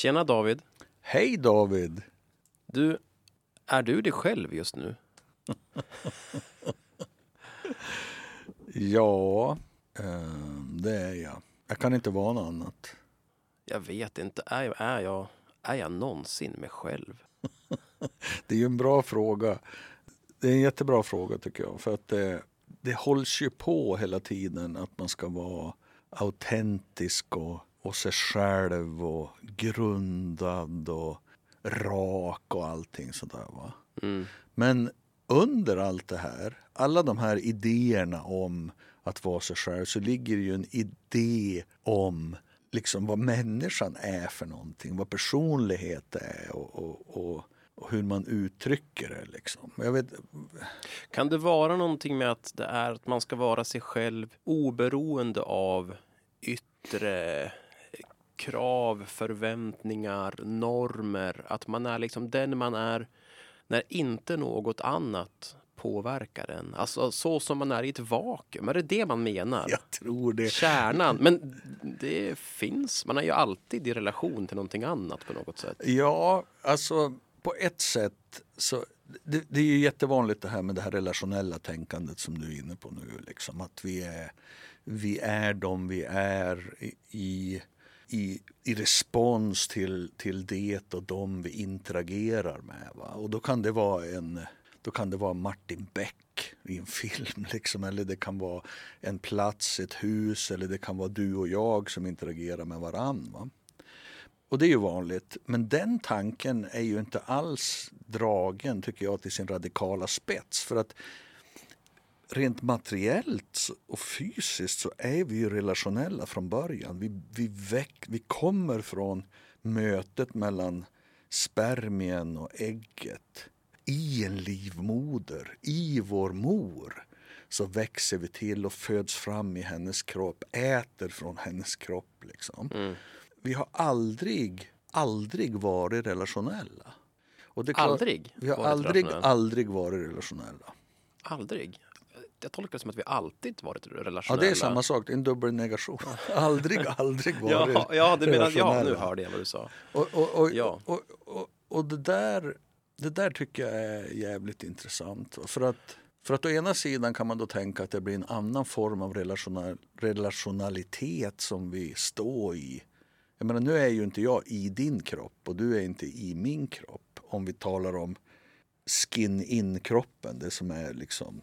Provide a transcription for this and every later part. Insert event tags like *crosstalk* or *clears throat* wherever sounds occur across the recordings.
Tjena David. Hej David! Du, är du dig själv just nu? *laughs* Ja, eh, det är jag. Jag kan inte vara något annat. Jag vet inte. Är jag, är jag, är jag någonsin mig själv? *laughs* Det är ju en bra fråga. Det är en jättebra fråga tycker jag. För att det, det hålls ju på hela tiden att man ska vara autentisk och, och sig själv och grundad och rak och allting sådär. Va? Mm. Men under allt det här, alla de här idéerna om att vara sig själv så ligger ju en idé om liksom vad människan är för någonting, vad personlighet är och, och, och, och hur man uttrycker det. Liksom. Jag vet, Kan det vara någonting med att det är att man ska vara sig själv oberoende av yttre krav, förväntningar, normer? Att man är liksom den man är när inte något annat påverkar en. Alltså så som man är i ett vakuum. Är det det man menar? jag tror det. Kärnan. Men det finns. Man är ju alltid i relation till någonting annat på något sätt. Ja, alltså på ett sätt så det, det är ju jättevanligt det här med det här relationella tänkandet som du är inne på nu. Liksom, att vi är, vi är de vi är i, i, i respons till, till det och de vi interagerar med. Va? Och då kan det vara en då kan det vara Martin Beck i en *laughs* film, liksom, eller det kan vara en plats, ett hus, eller det kan vara du och jag som interagerar med varann. Va? Och det är ju vanligt. Men den tanken är ju inte alls dragen, tycker jag, till sin radikala spets. För att rent materiellt och fysiskt så är vi ju relationella från början. Vi, vi, väck, vi kommer från mötet mellan spermien och ägget i en livmoder, i vår mor så växer vi till och föds fram i hennes kropp, äter från hennes kropp. Liksom. Mm. Vi har aldrig, aldrig varit relationella. Och det klart- Aldrig Vi har aldrig, aldrig varit relationella. Aldrig. Jag tolkar det som att vi alltid varit Ja, relationella. det är samma sak, det är en dubbel negation. *laughs* aldrig, aldrig *laughs* varit Ja, ja, du menar, ja, nu hörde jag vad du sa. Och, och, och, Ja. och, och, och det, där, det där tycker jag är jävligt intressant. För att, för att å ena sidan kan man då tänka att det blir en annan form av relational, relationalitet som vi står i. Jag menar, nu är ju inte jag i din kropp och du är inte i min kropp. Om vi talar om skin-in-kroppen, det som är liksom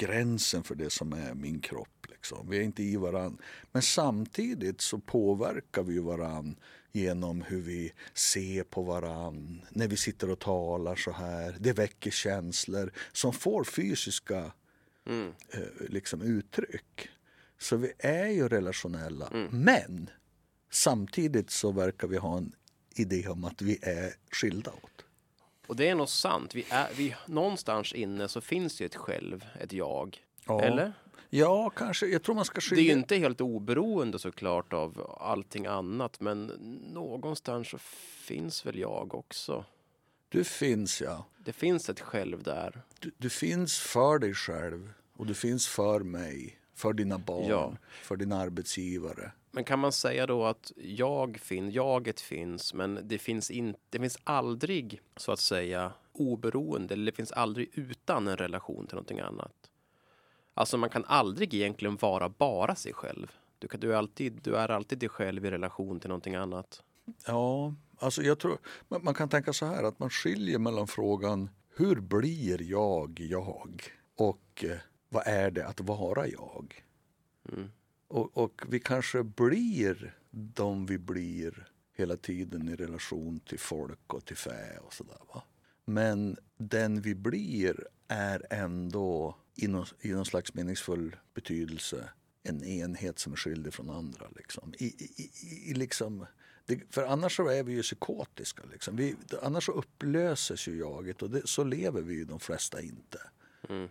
gränsen för det som är min kropp. Liksom. Vi är inte i varann. Men samtidigt så påverkar vi varann genom hur vi ser på varann. När vi sitter och talar så här. Det väcker känslor som får fysiska Mm. eh, liksom uttryck. Så vi är ju relationella. Mm. Men samtidigt så verkar vi ha en idé om att vi är skilda åt. Och det är nog sant. Vi är, vi, någonstans inne så finns det ju ett själv, ett jag. Ja. Eller? Ja, kanske. Jag tror man ska Det skilja. är ju inte helt oberoende såklart av allting annat, men någonstans så finns väl jag också. Du finns, ja. Det finns ett själv där. Du, du finns för dig själv och du finns för mig, för dina barn, Ja. för din arbetsgivare. Men kan man säga då att jag fin, jaget finns, men det finns, in, det finns aldrig så att säga oberoende, eller det finns aldrig utan en relation till någonting annat. Alltså man kan aldrig egentligen vara bara sig själv. Du, kan, du, är alltid, du är alltid dig själv i relation till någonting annat. Ja, alltså jag tror, man, man kan tänka så här att man skiljer mellan frågan hur blir jag jag och eh, vad är det att vara jag? Mm. Och, och vi kanske blir de vi blir hela tiden i relation till folk och till fä och sådär. Va? Men den vi blir är ändå i någon, i någon slags meningsfull betydelse en enhet som är skild från andra. Liksom. I, i, i, liksom, det, för annars så är vi ju psykotiska. Liksom. Vi, annars så upplöses ju jaget och det, så lever vi ju de flesta inte. Mm.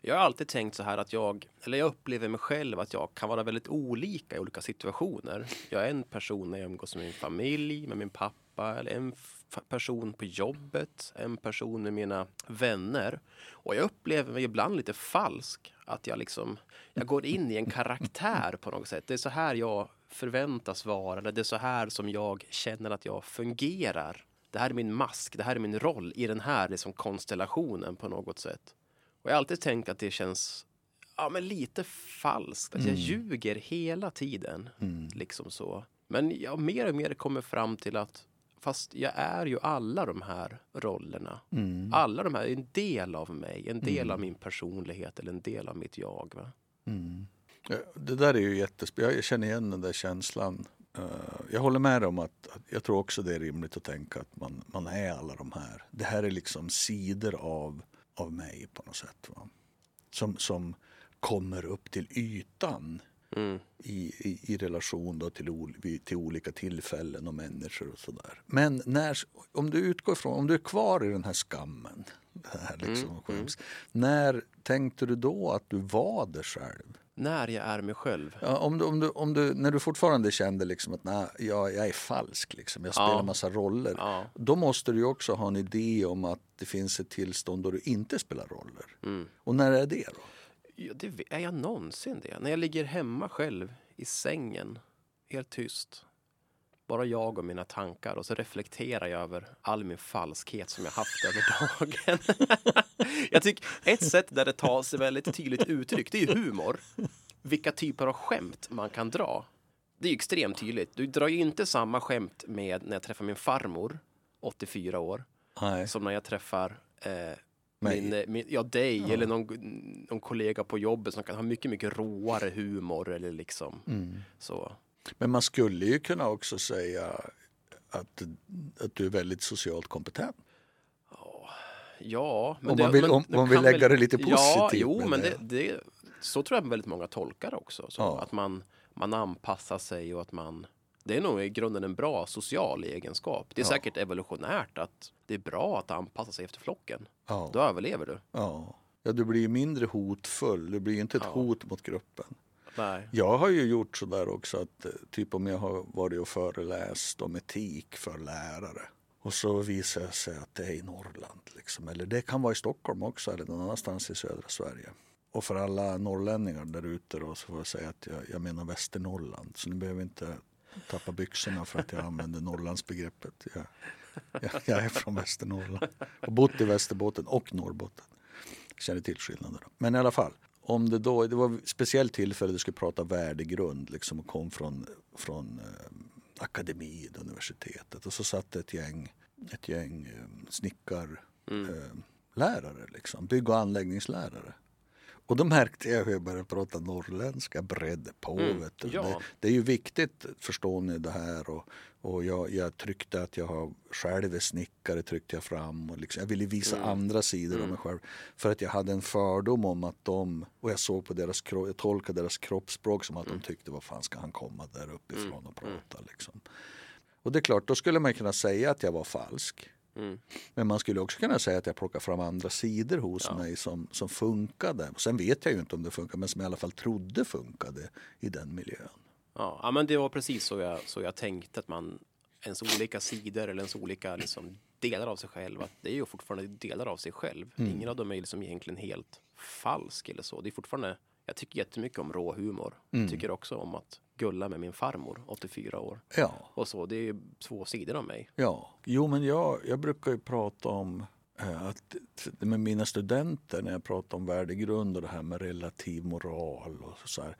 Jag har alltid tänkt så här att jag, eller jag upplever mig själv att jag kan vara väldigt olika i olika situationer. Jag är en person när jag umgås med min familj, med min pappa, eller en person på jobbet, en person med mina vänner. Och jag upplever mig ibland lite falsk. Att jag liksom, jag går in i en karaktär på något sätt. Det är så här jag förväntas vara, eller det är så här som jag känner att jag fungerar. Det här är min mask, det här är min roll i den här liksom konstellationen på något sätt. Och jag har alltid tänkt att det känns ja, men lite falskt. Att jag ljuger hela tiden. Liksom så. Men jag mer och mer kommer fram till att fast jag är ju alla de här rollerna. Alla de här är en del av mig, en del av min personlighet eller en del av mitt jag. Va? Ja, Det där är ju jättespännande. Jag känner igen den där känslan. Eh, Jag håller med om att, att jag tror också det är rimligt att tänka att man, man är alla de här. Det här är liksom sidor av, av mig på något sätt. Va? Som, som kommer upp till ytan Mm. i, i, i relation då till, ol, till olika tillfällen och människor och sådär. Men när, om du utgår från, om du är kvar i den här skammen, här liksom, Mm, skäms, när tänkte du då att du var det själv? När jag är mig själv. Ja, om du, om du, om du, när du fortfarande kände liksom att nej, jag, jag är falsk, liksom. jag spelar Ja. massa roller. Ja. Då måste du också ha en idé om att det finns ett tillstånd då du inte spelar roller. Mm. Och när är det då? Ja, det, är jag någonsin det? När jag ligger hemma själv i sängen, helt tyst. Bara jag och mina tankar och så reflekterar jag över all min falskhet som jag haft över *laughs* dagen. *laughs* jag tycker ett sätt där det tar sig väldigt tydligt uttryck, det är ju humor. Vilka typer av skämt man kan dra. Det är ju extremt tydligt. Du drar ju inte samma skämt med när jag träffar min farmor, 84 år, Nej. som när jag träffar eh, min, eh, min, ja, dig eller någon, någon kollega på jobbet som kan ha mycket, mycket råare humor eller liksom Mm. så. Men man skulle ju kunna också säga att, att du är väldigt socialt kompetent. Ja, men Om man vill- men om det man vill lägga det lite Ja, positivt jo, med men det. det, så tror jag väldigt många tolkar också. Så Ja. Att man, man anpassar sig och att man det är nog i grunden en bra social egenskap. Det är Ja. säkert evolutionärt att det är bra att anpassa sig efter flocken. Ja. Då överlever du. Ja. ja, du blir mindre hotfull. Du blir inte ett Ja. hot mot gruppen. Nej. Jag har ju gjort så där också att eh, typ om jag har varit och föreläst om etik för lärare och så visar det sig att det är i Norrland. Liksom. Eller det kan vara i Stockholm också eller någon annanstans i södra Sverige. Och för alla norrlänningar där ute då så får jag säga att jag, jag menar Västernorrland. Så ni behöver inte tappa byxorna för att jag använder Norrlandsbegreppet. Jag, jag, jag är från Västernorrland och bott i Västerbotten och Norrbotten. Känner till skillnaderna. Men i alla fall, om det då, det var ett speciellt tillfälle du skulle prata värdegrund liksom och kom från, från eh, akademin, universitetet. Och så satt ett gäng, ett gäng eh, snickar, eh, lärare liksom, bygg och anläggningslärare. Och då märkte jag hur jag började prata norrländska, bredde på. Mm, Vet du. ja. Det, det är ju viktigt, förstår ni det här. Och, och jag, jag tryckte att jag har, själv är snickare, tryckte jag fram. Och liksom, jag ville visa andra sidor av mig själv. För att jag hade en fördom om att de, och jag såg på deras jag tolkade deras kroppsspråk som att de tyckte, vad fan ska han komma där uppifrån och prata liksom. Och det är klart, då skulle man kunna säga att jag var falsk. Mm. Men man skulle också kunna säga att jag plockar fram andra sidor hos mig som, som funkade. Sen vet jag ju inte om det funkar, men som jag i alla fall trodde funkade i den miljön. Ja, ja, men det var precis så jag, så jag tänkte att man ens olika sidor eller ens olika liksom, delar av sig själv. Att det är ju fortfarande delar av sig själv. Ingen av dem är liksom egentligen helt falsk eller så. Det är fortfarande. Jag tycker jättemycket om rå humor. Jag tycker också om att gulla med min farmor, 84 år. Ja, Och så, det är ju två sidor av mig. ja. Jo, men jag, jag brukar ju prata om eh, att med mina studenter när jag pratar om värdegrund och det här med relativ moral och så här,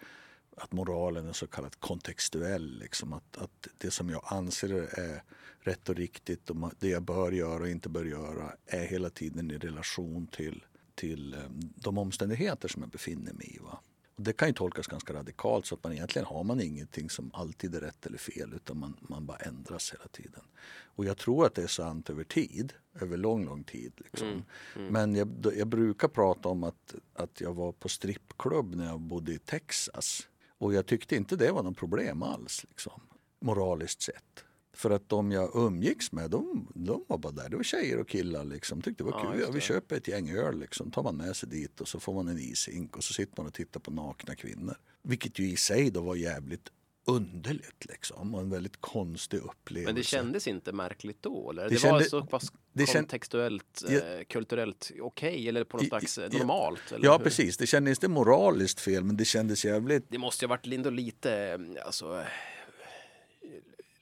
att moralen är så kallat kontextuell. Liksom, att, att det som jag anser är rätt och riktigt och det jag bör göra och inte bör göra är hela tiden i relation till, till eh, de omständigheter som jag befinner mig i. Va? Och det kan ju tolkas ganska radikalt så att man egentligen har man ingenting som alltid är rätt eller fel utan man, man bara ändras hela tiden. Och jag tror att det är sant över tid, över lång, lång tid. Liksom. Men jag, jag brukar prata om att, att jag var på strippklubb när jag bodde i Texas. Och jag tyckte inte det var något problem alls, liksom, moraliskt sett. För att de jag umgicks med, de, de var bara där. Det var tjejer och killar liksom. Tyckte det var Ja, kul. Ja, vi köper ett gäng öl liksom. Tar man med sig dit och så får man en ishink och så sitter man och tittar på nakna kvinnor. Vilket ju i sig då var jävligt underligt liksom och en väldigt konstig upplevelse. Men det kändes inte märkligt då? Eller? Det Det, kände- var så pass kontextuellt, Ja. eh, kulturellt okej eller på något I- slags eh, ja. normalt? Ja hur? precis, det kändes inte moraliskt fel men det kändes jävligt Det måste ju ha varit ändå lite, eh, alltså,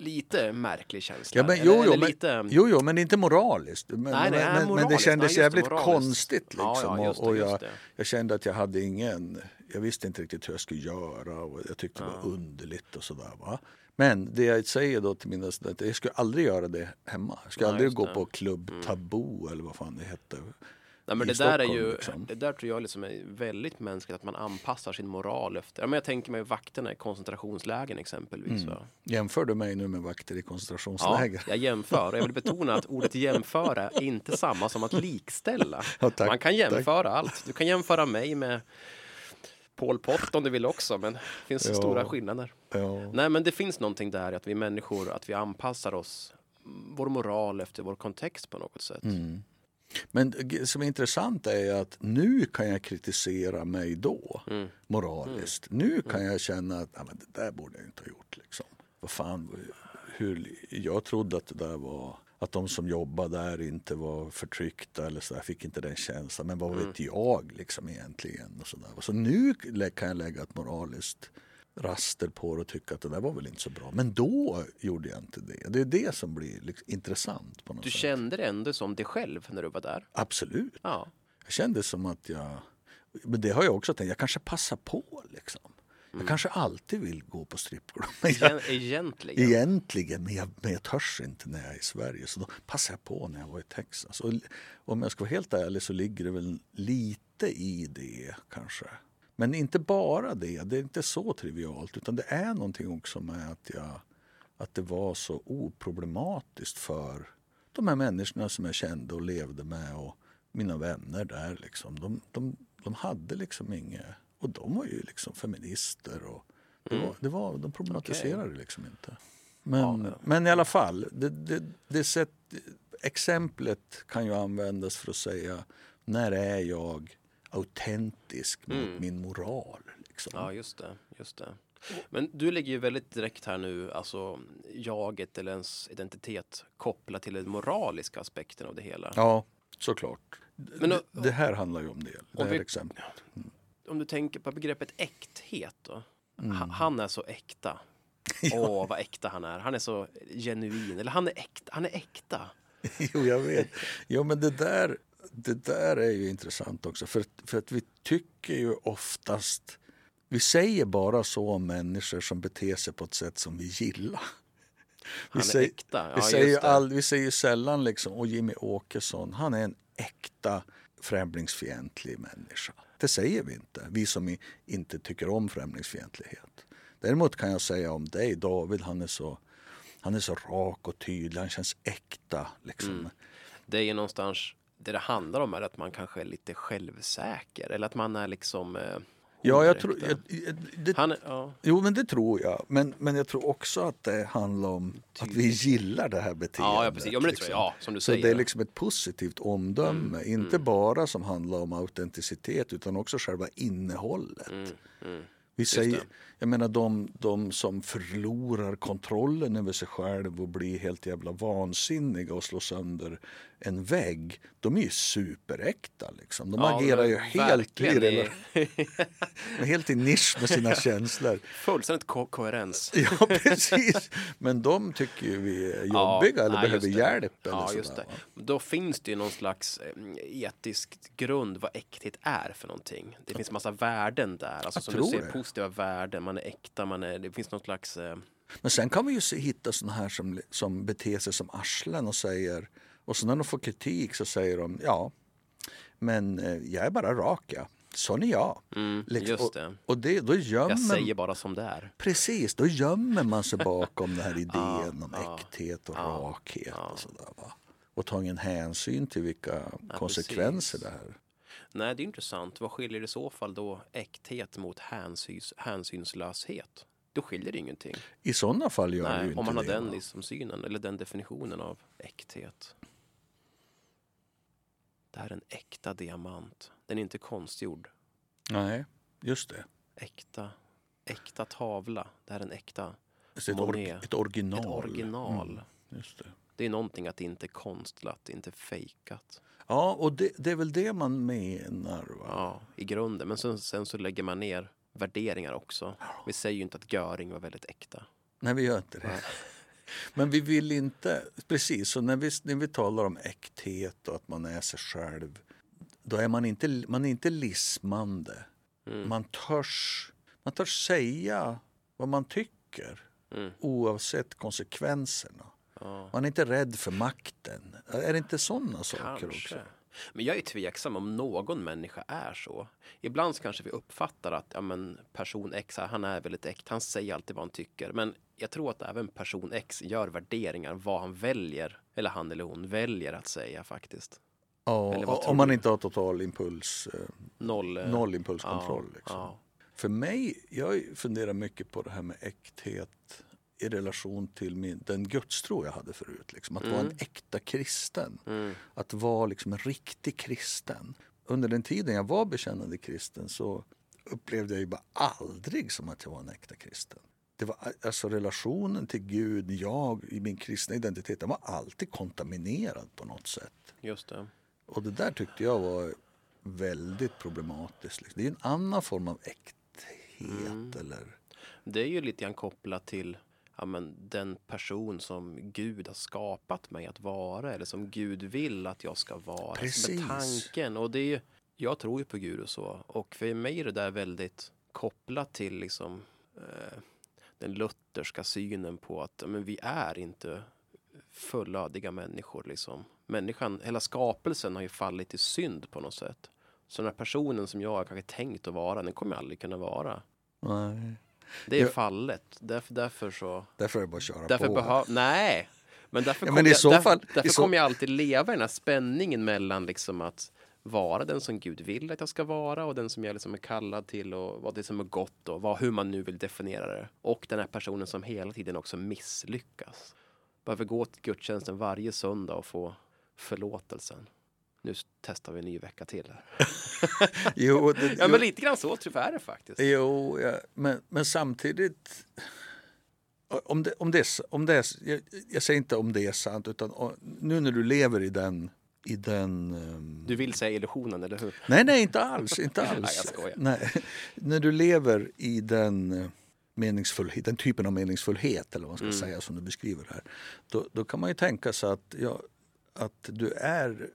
lite märklig känsla. Ja, men, jo, jo, men, lite, jo, jo, men inte moraliskt. Men, Nej, nej, men, men det moraliskt. kändes Ja, det, jävligt moraliskt. konstigt. Ja, Liksom. ja, just det, och jag, jag kände att jag hade ingen... Jag visste inte riktigt hur jag skulle göra och jag tyckte det var underligt och sådär. Va? Men det jag säger då till mina studenter, jag skulle aldrig göra det hemma. Jag skulle Nej, aldrig gå på Klubb Taboo eller vad fan det hette. Nej, men det där är Stockholm, ju, liksom. det där tror jag liksom är väldigt mänskligt, att man anpassar sin moral efter. Ja, men jag tänker mig vakterna i koncentrationslägen exempelvis. Mm. Jämför du mig nu med vakter i Ja, koncentrationsläger? jag jämför jag vill betona att ordet jämföra är inte samma som att likställa. *laughs* Ja, tack, Man kan tack. jämföra allt. Du kan jämföra mig med Pol Pot om du vill också, men det finns Ja. stora skillnader. Ja. Nej, men det finns någonting där att vi människor, att vi anpassar oss, vår moral efter vår kontext på något sätt. Mm. Men det som är intressant är att nu kan jag kritisera mig då Mm. moraliskt. Nu kan jag känna att "Ja, men det där borde jag inte ha gjort. Liksom. Vad fan, hur, jag trodde att det där var att de som jobbade där inte var förtryckta eller så där, fick inte den känslan. Men vad Mm. vet jag liksom egentligen? Och så, där. så nu kan jag lägga ett moraliskt raster på det och tycka att det där var väl inte så bra. Men då gjorde jag inte det. Det är det som blir liksom intressant på något Du sätt. kände det ändå som dig själv när du var där? Absolut. Ja. Jag kände som att jag... Men det har jag också tänkt, jag kanske passar på liksom. Jag kanske alltid vill gå på strippklubb. Egentligen. egentligen, men jag, men jag törs inte när jag är i Sverige. Så då passar jag på när jag var i Texas. Och om jag ska vara helt ärlig så ligger det väl lite i det kanske. Men inte bara det, det är inte så trivialt. Utan det är någonting också med att, jag, att det var så oproblematiskt för de här människorna som jag kände och levde med och mina vänner där. Liksom. De, de, de hade liksom inget... Och de var ju liksom feminister. Och det var, det var, de problematiserade liksom inte. Men, ja. men i alla fall, det, det, det sätt, exemplet kan ju användas för att säga när är jag autentisk mot Mm. min moral? Liksom. Ja, just det. Just det. Men du lägger ju väldigt direkt här nu, alltså jaget eller ens identitet kopplat till den moraliska aspekten av det hela. Ja, såklart. Men det, det här handlar ju om det, det Om här vi- exemplet. Om du tänker på begreppet äkthet då. Mm. Ha- Han är så äkta. *laughs* Åh, vad äkta han är. Han är så genuin. Eller han är äkta. Han är äkta. *laughs* Jo, jag vet. Jo, men det där, det där är ju intressant också. För, för att vi tycker ju oftast... Vi säger bara så om människor som beter sig på ett sätt som vi gillar. Han är säger- äkta. Ja, vi, säger all, vi säger sällan liksom, och Jimmy Åkesson, han är en äkta främlingsfientlig människa. Det säger vi inte, vi som inte tycker om främlingsfientlighet. Däremot kan jag säga om dig, David, han är så, han är så rak och tydlig, han känns äkta. Liksom. Mm. Det är ju någonstans det det handlar om är att man kanske är lite självsäker. Eller att man är liksom... Eh, Ja, jag tror... Jag, det, Han ja. Jo, men det tror jag. Men, men jag tror också att det handlar om att vi gillar det här beteendet. Ja, ja, precis. Ja, men det tror jag. Ja, som du Så säger. det är liksom ett positivt omdöme. Mm, Inte bara som handlar om autenticitet utan också själva innehållet. Mm, mm. Vi säger, jag menar de, de som förlorar kontrollen över sig själv och blir helt jävla vansinniga och slår sönder en vägg. De är ju superäkta liksom. De Ja, agerar ju helt i, rela- helt i nisch med sina *laughs* känslor. Fullständigt ko koherens. *laughs* Ja, precis. Men de tycker ju vi är Ja, jobbiga eller nej, behöver hjälp. Eller Ja, sådär, just det. va? Då finns det ju någon slags eh, etisk grund vad äkthet är för någonting. Det finns massa värden där. Alltså Jag som du ser, det. positiva värden. Man är äkta, man är, det finns någon slags... Eh, Men sen kan vi ju se, hitta såna här som, som beter sig som arslen och säger och så när de får kritik så säger de ja, men eh, jag är bara rak ja. Sån är jag. mm, Liksom, just och, det. och det, då gömmer Jag säger bara som det är. Precis, då gömmer man sig bakom den här *laughs* idén Ja, om ja, äkthet och ja, rakhet ja. och sådär. Va? Och tar ingen hänsyn till vilka konsekvenser precis. det här Nej, det är intressant. Vad skiljer i så fall då äkthet mot hänsyns, hänsynslöshet? Då skiljer det ingenting. I sådana fall gör det ju Nej, inte om man har det. den liksom synen eller den definitionen av äkthet. Det här är en äkta diamant. Den är inte konstgjord. Nej, just det. Äkta. äkta tavla. Det här är en äkta. Så ett, or, ett original. Ett original. Mm, just det. Det är någonting att det inte är konstlat, inte fejkat. Ja, och det, det är väl det man menar. Va? Ja, i grunden. Men sen, sen så lägger man ner värderingar också. Vi säger ju inte att Göring var väldigt äkta. Nej, vi gör inte det. Men vi vill inte... Precis, så när vi, när vi talar om äkthet och att man är sig själv då är man inte, man är inte lismande. Mm. Man, törs, man törs säga vad man tycker Mm. oavsett konsekvenserna. Ja, Man är inte rädd för makten. Är det inte sådana saker kanske. också? Men jag är tveksam om någon människa är så. Ibland så kanske vi uppfattar att ja, men person X, han är väldigt äkta. Han säger alltid vad han tycker. Men jag tror att även person X gör värderingar vad han väljer, eller han eller hon väljer att säga faktiskt. Ja, om man inte har total impuls, eh, Noll. eh, noll impulskontroll. ja, liksom. ja. För mig, jag funderar mycket på det här med äkthet i relation till min, den gudstro jag hade förut. Liksom. Att vara en äkta kristen. Mm. Att vara liksom en riktig kristen. Under den tiden jag var bekännande kristen så upplevde jag ju bara aldrig som att jag var en äkta kristen. Det var alltså relationen till Gud, jag i min kristna identitet, den var alltid kontaminerad på något sätt. Just det. Och det där tyckte jag var väldigt problematiskt. liksom. Det är en annan form av äkthet. Eller, Det är ju lite grann kopplat till ja, men, den person som Gud har skapat mig att vara eller som Gud vill att jag ska vara. Precis. Med tanken. Och det är ju, jag tror ju på Gud och så. Och för mig är det där väldigt kopplat till liksom, eh, den lutherska synen på att ja, men, vi är inte fullödiga människor. Liksom. Människan, hela skapelsen har ju fallit i synd på något sätt. Så den här personen som jag har kanske tänkt att vara, den kommer jag aldrig kunna vara. nej. Det är fallet. Därför, därför så... Därför är det bara att köra Därför på. behöv... Nej! Men därför, Ja, men jag, därför, fall- därför så- kommer jag alltid leva i den här spänningen mellan liksom att vara den som Gud vill att jag ska vara och den som jag liksom är kallad till och vad det som är gott och vad, hur man nu vill definiera det. Och den här personen som hela tiden också misslyckas. Behöver gå till gudstjänsten varje söndag och få förlåtelsen. Nu testar vi en ny vecka till. *laughs* Jo, det, Ja, men lite grann så tyvärr är det faktiskt. Jo, ja, men, men samtidigt... Om det, om det, om det jag, jag säger inte om det är sant, utan nu när du lever i den... I den ehm, Du vill säga illusionen, eller hur? nej, nej, inte alls. Inte Nej, alls. jag skojar. Nej, när du lever i den eh, meningsfullhet, den typen av meningsfullhet eller vad man ska säga som du beskriver här. Då, då kan man ju tänka sig att, ja, att du är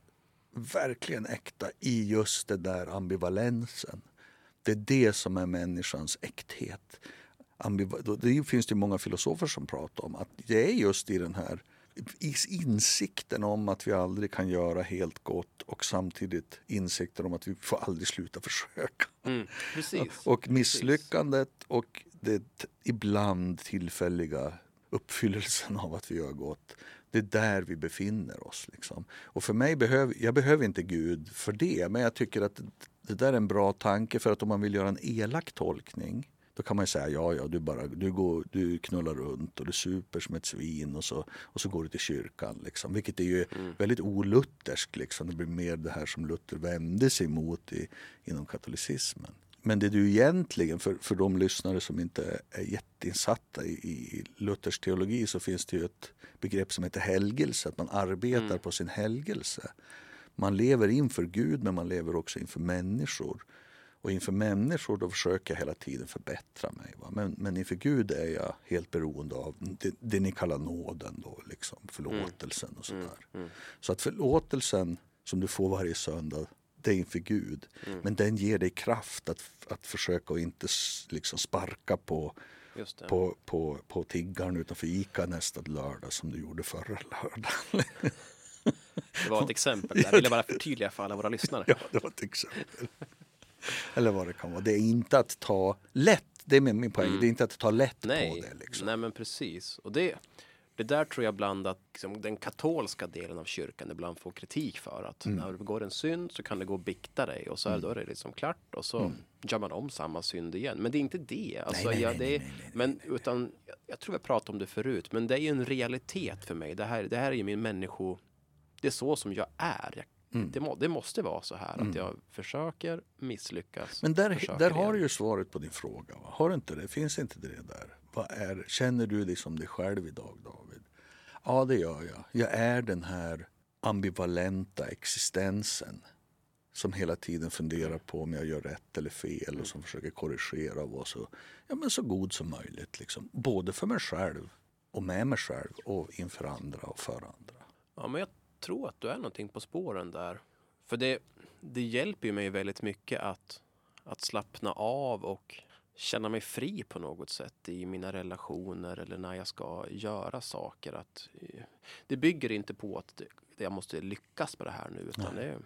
verkligen äkta i just det där ambivalensen. Det är det som är människans äkthet. Det finns det många filosofer som pratar om att det är just i den här i insikten om att vi aldrig kan göra helt gott och samtidigt insikten om att vi får aldrig sluta försöka. Mm. *laughs* Och misslyckandet och det ibland tillfälliga uppfyllelsen av att vi gör gott. Det är där vi befinner oss. Liksom. Och för mig behöver, jag behöver inte Gud för det, men jag tycker att det, där är en bra tanke för att om man vill göra en elak tolkning då kan man säga ja, ja, du, bara, du, går, du knullar runt och du super som ett svin och så, och så går du till kyrkan. Liksom. Vilket är ju väldigt olutherskt. Liksom. Det blir mer det här som Luther vände sig mot i, inom katolicismen. Men det du egentligen, för, för de lyssnare som inte är jätteinsatta i, i Luthers teologi så finns det ju ett begrepp som heter helgelse, att man arbetar på sin helgelse. Man lever inför Gud men man lever också inför människor. Och inför människor då försöker jag hela tiden förbättra mig. Va? Men, men inför Gud är jag helt beroende av det, det ni kallar nåden, då, liksom, förlåtelsen och sådär. Så att förlåtelsen som du får varje söndag, det är inför Gud. Men den ger dig kraft att, att försöka och inte liksom sparka på, på, på, på tiggaren utanför Ica nästa lördag som du gjorde förra *laughs* lördagen. Det var ett exempel. Jag ville bara förtydliga för alla våra lyssnare. Ja, det var ett exempel. Eller vad det kan vara. Det är inte att ta lätt, det är min poäng, det är inte att ta lätt Nej, på det. Liksom. nej men precis. Och det, det där tror jag bland att liksom, den katolska delen av kyrkan ibland får kritik för. Att Mm. när du begår en synd så kan det gå och bikta dig och så är, då är det liksom klart och så gör man om samma synd igen. Men det är inte det. Alltså, Mm. nej, jag, det är, nej, men utan, jag, jag tror jag pratade om det förut, men det är ju en realitet för mig. Det här, det här är ju min människo... Det är så som jag är. Jag, Mm. Det, må, det, måste vara så här mm. att jag försöker, misslyckas. Men där, där har du ju svaret på din fråga. Va? Har du inte det? Finns inte det där? Vad är, känner du dig som dig själv idag David? Ja, det gör jag. Jag är den här ambivalenta existensen som hela tiden funderar på om jag gör rätt eller fel och som försöker korrigera och vara så, ja, men så god som möjligt. Liksom. Både för mig själv och med mig själv och inför andra och för andra. Ja, men jag tror att du är någonting på spåren där. För det, det hjälper ju mig väldigt mycket att, att slappna av och känna mig fri på något sätt i mina relationer eller när jag ska göra saker. Att, det bygger inte på att jag måste lyckas med det här nu. Utan det,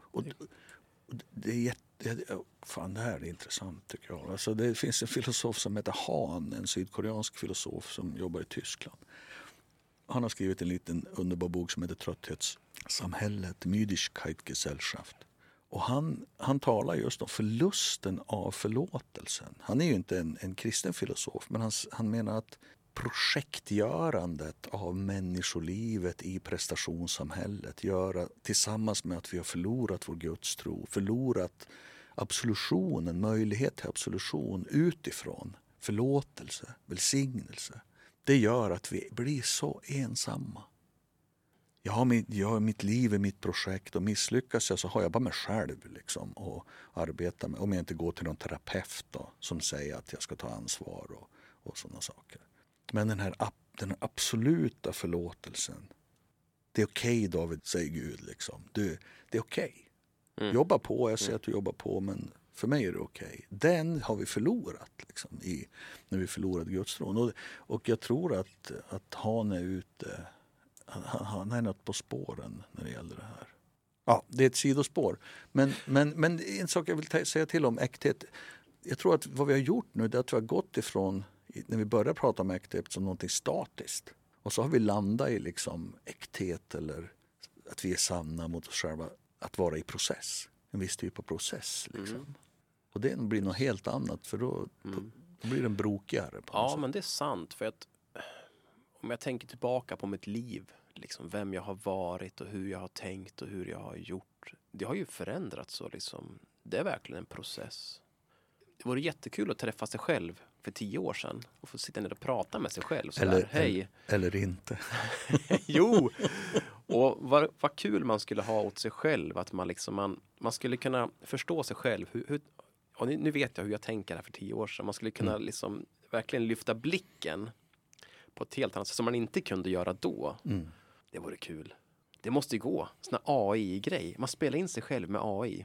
och, och det är jätte, fan det här är intressant tycker jag. Alltså det finns en filosof som heter Han, en sydkoreansk filosof som jobbar i Tyskland. Han har skrivit en liten underbar bok som heter Trötthetssamhället, Müdigkeitsgesellschaft. Och han, han talar just om förlusten av förlåtelsen. Han är ju inte en, en kristen filosof men han, han menar att projektgörandet av människolivet i prestationssamhället göra, tillsammans med att vi har förlorat vår gudstro, förlorat absolutionen, möjlighet till absolution utifrån, förlåtelse, välsignelse. Det gör att vi blir så ensamma. Jag har, mitt, jag har mitt liv i mitt projekt och misslyckas jag så har jag bara mig själv liksom, och arbeta med. Om jag inte går till någon terapeut då, som säger att jag ska ta ansvar och, och sådana saker. Men den här, den absoluta förlåtelsen. Det är okej okay, David, säger Gud. Liksom. Du, det är okej. Okay. Mm. Jobba på, jag ser mm. att du jobbar på men för mig är det okej. Okay. Den har vi förlorat liksom, i, när vi förlorade gudstron. Och, och jag tror att, att han är ute, han, han är något på spåren när det gäller det här. Ja, det är ett sidospår. Men, men, men en sak jag vill säga till om äkthet. Jag tror att vad vi har gjort nu är att vi har gått ifrån när vi börjar prata om äkthet som någonting statiskt. Och så har vi landat i liksom äkthet eller att vi är sanna mot oss själva. Att vara i process, en viss typ av process. Liksom. Mm. Och det blir något helt annat för då, mm. då blir den brokigare. ja, men det är sant. För att om jag tänker tillbaka på mitt liv, liksom vem jag har varit och hur jag har tänkt och hur jag har gjort. Det har ju förändrats. Så liksom, det är verkligen en process. Det vore jättekul att träffa sig själv för tio år sedan och få sitta ner och prata med sig själv. Sådär, eller, Hej. eller inte. *laughs* *laughs* jo! Och vad, vad kul man skulle ha åt sig själv. Att man, liksom, man, man skulle kunna förstå sig själv. Hur, hur, nu vet jag hur jag tänker här för tio år sedan. Man skulle kunna mm. liksom, verkligen lyfta blicken på ett helt annat sätt som man inte kunde göra då. Mm. Det vore kul. Det måste ju gå. Sån AI-grej. Man spelar in sig själv med AI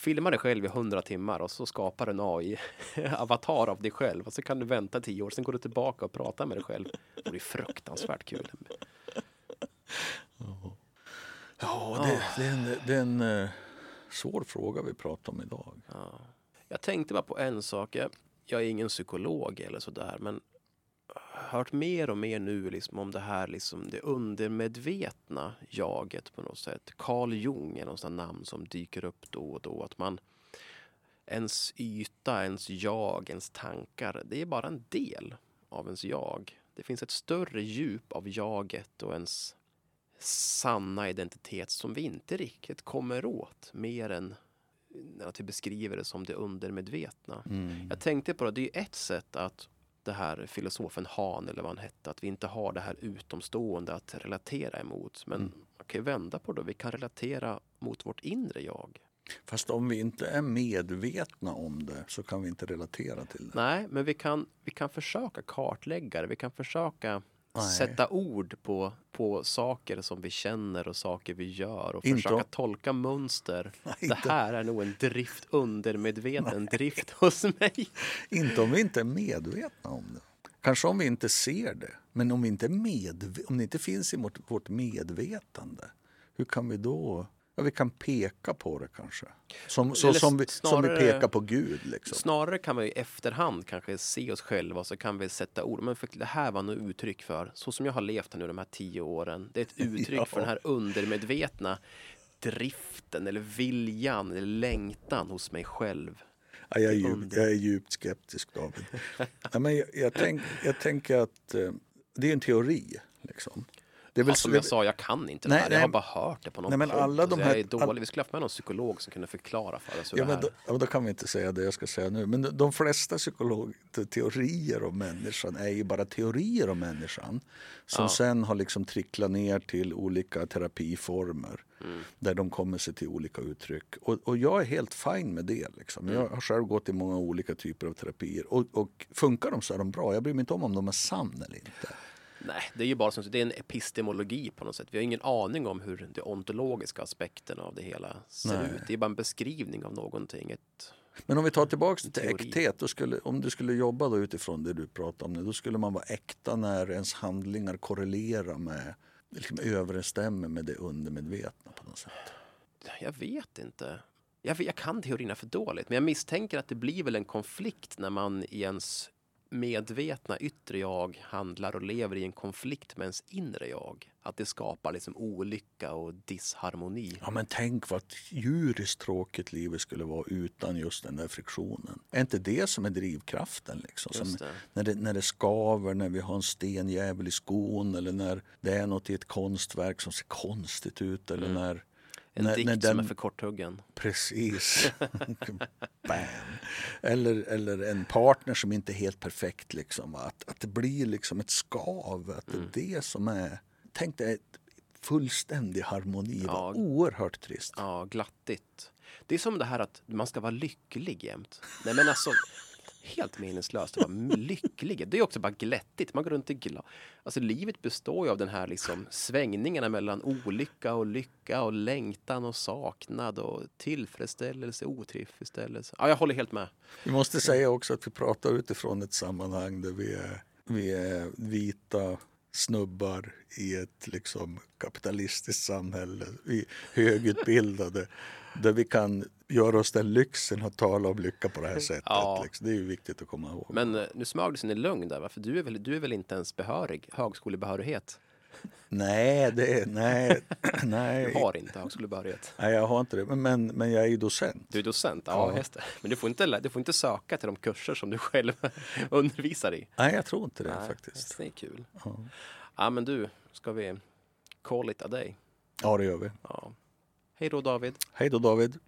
filma dig själv i hundra timmar och så skapar en AI-avatar av dig själv och så kan du vänta tio år, sen går du tillbaka och pratar med dig själv. Det blir fruktansvärt kul. Ja, det, det, är en, det är en uh, svår fråga vi pratar om idag. Ja. Jag tänkte bara på en sak. Jag, jag är ingen psykolog eller sådär, men hört mer och mer nu liksom om det här liksom det undermedvetna jaget på något sätt. Carl Jung är något namn som dyker upp då och då. Att man ens yta, ens jag, ens tankar, det är bara en del av ens jag. Det finns ett större djup av jaget och ens sanna identitet som vi inte riktigt kommer åt mer än att vi beskriver det som det undermedvetna. Mm. Jag tänkte på det, det är ett sätt att det här filosofen Han eller vad han hette, att vi inte har det här utomstående att relatera emot. Men mm. man kan ju vända på det, vi kan relatera mot vårt inre jag. Fast om vi inte är medvetna om det så kan vi inte relatera till det. Nej, men vi kan, vi kan försöka kartlägga det, vi kan försöka Nej. sätta ord på, på saker som vi känner och saker vi gör och inte försöka tolka mönster. *laughs* Nej, det här är nog en drift, undermedveten Nej. drift *laughs* hos mig. Inte om vi inte är medvetna om det. Kanske om vi inte ser det. Men om, vi inte om det inte finns i vårt, vårt medvetande, hur kan vi då Ja, vi kan peka på det kanske. Som, så, som, vi, snarare, som vi pekar på Gud. Liksom. Snarare kan vi i efterhand kanske se oss själva och så kan vi sätta ord. Men för det här var nog uttryck för, så som jag har levt nu de här tio åren. Det är ett *laughs* uttryck ja. för den här undermedvetna driften eller viljan eller längtan hos mig själv. Ja, jag, är djupt, jag är djupt skeptisk David. *laughs* ja, men jag, jag, tänk, jag tänker att eh, det är en teori. Liksom. Det är väl Ja, som jag sa, jag kan inte Nej, det här. Jag har bara hört det på någon Nej, men alla de Alltså, här- jag all- Vi skulle haft med någon psykolog som kunde förklara för oss hur Ja, det här... då, ja, då kan vi inte säga det jag ska säga nu. Men de, de flesta psykologteorier om människan är ju bara teorier om människan. Som Ja. sen har liksom tricklat ner till olika terapiformer. Mm. Där de kommer sig till olika uttryck. Och, och jag är helt fin med det. Liksom. Jag Mm. har själv gått i många olika typer av terapier. Och, och funkar de så är de bra. Jag bryr mig inte om om de är sann eller inte. Nej, det är ju bara som, det är en epistemologi på något sätt. Vi har ingen aning om hur de ontologiska aspekterna av det hela ser Nej. ut. Det är bara en beskrivning av någonting. Ett, Men om vi tar tillbaka till äkthet. Då skulle, om du skulle jobba då utifrån det du pratar om nu. Då skulle man vara äkta när ens handlingar korrelerar med, liksom överensstämmer med det undermedvetna på något sätt. jag vet inte. Jag, jag kan teorierna för dåligt, men jag misstänker att det blir väl en konflikt när man i ens medvetna yttre jag handlar och lever i en konflikt med ens inre jag. Att det skapar liksom olycka och disharmoni. Ja men tänk vad djuriskt tråkigt livet skulle vara utan just den där friktionen. Är inte det som är drivkraften? Liksom? Som, det. när, det, när det skaver, när vi har en stenjävel i skon eller när det är något i ett konstverk som ser konstigt ut. Eller när, Mm. En när, dikt när som den- är för korthuggen. Precis. *laughs* Bam. Eller, eller en partner som inte är helt perfekt. Liksom. Att, att det blir liksom ett skav. Att Mm. det är det som är... Tänk dig fullständig harmoni. Ja. Ja. Oerhört trist. Ja, glattigt. Det är som det här att man ska vara lycklig jämt. Nej men alltså, helt meningslöst att vara lycklig. Det är också bara glättigt. Man går runt och glad. Alltså livet består ju av den här liksom svängningarna mellan olycka och lycka och längtan och saknad och tillfredsställelse och otillfredsställelse. Ja, jag håller helt med. Vi måste säga också att vi pratar utifrån ett sammanhang där vi är, vi är vita snubbar i ett liksom kapitalistiskt samhälle. Vi är högutbildade. Där vi kan göra oss den lyxen att tala om lycka på det här sättet. Ja. Liksom. Det är ju viktigt att komma ihåg. Men eh, nu smög du sin i lögn där, va? för du är, väl, du är väl inte ens behörig, högskolebehörighet? Nej, det är, nej, *clears throat* Du nej. har inte högskolebehörighet. nej, jag har inte det. Men, men, men jag är ju docent. Du är docent, ja, Ja. just det. Men du får, inte, du får inte söka till de kurser som du själv *laughs* undervisar i. Nej, jag tror inte det Nej, faktiskt. Det är kul. Ja. Ja, men du, ska vi call it a day? ja, det gör vi. Ja. Hej då David. Hej då David.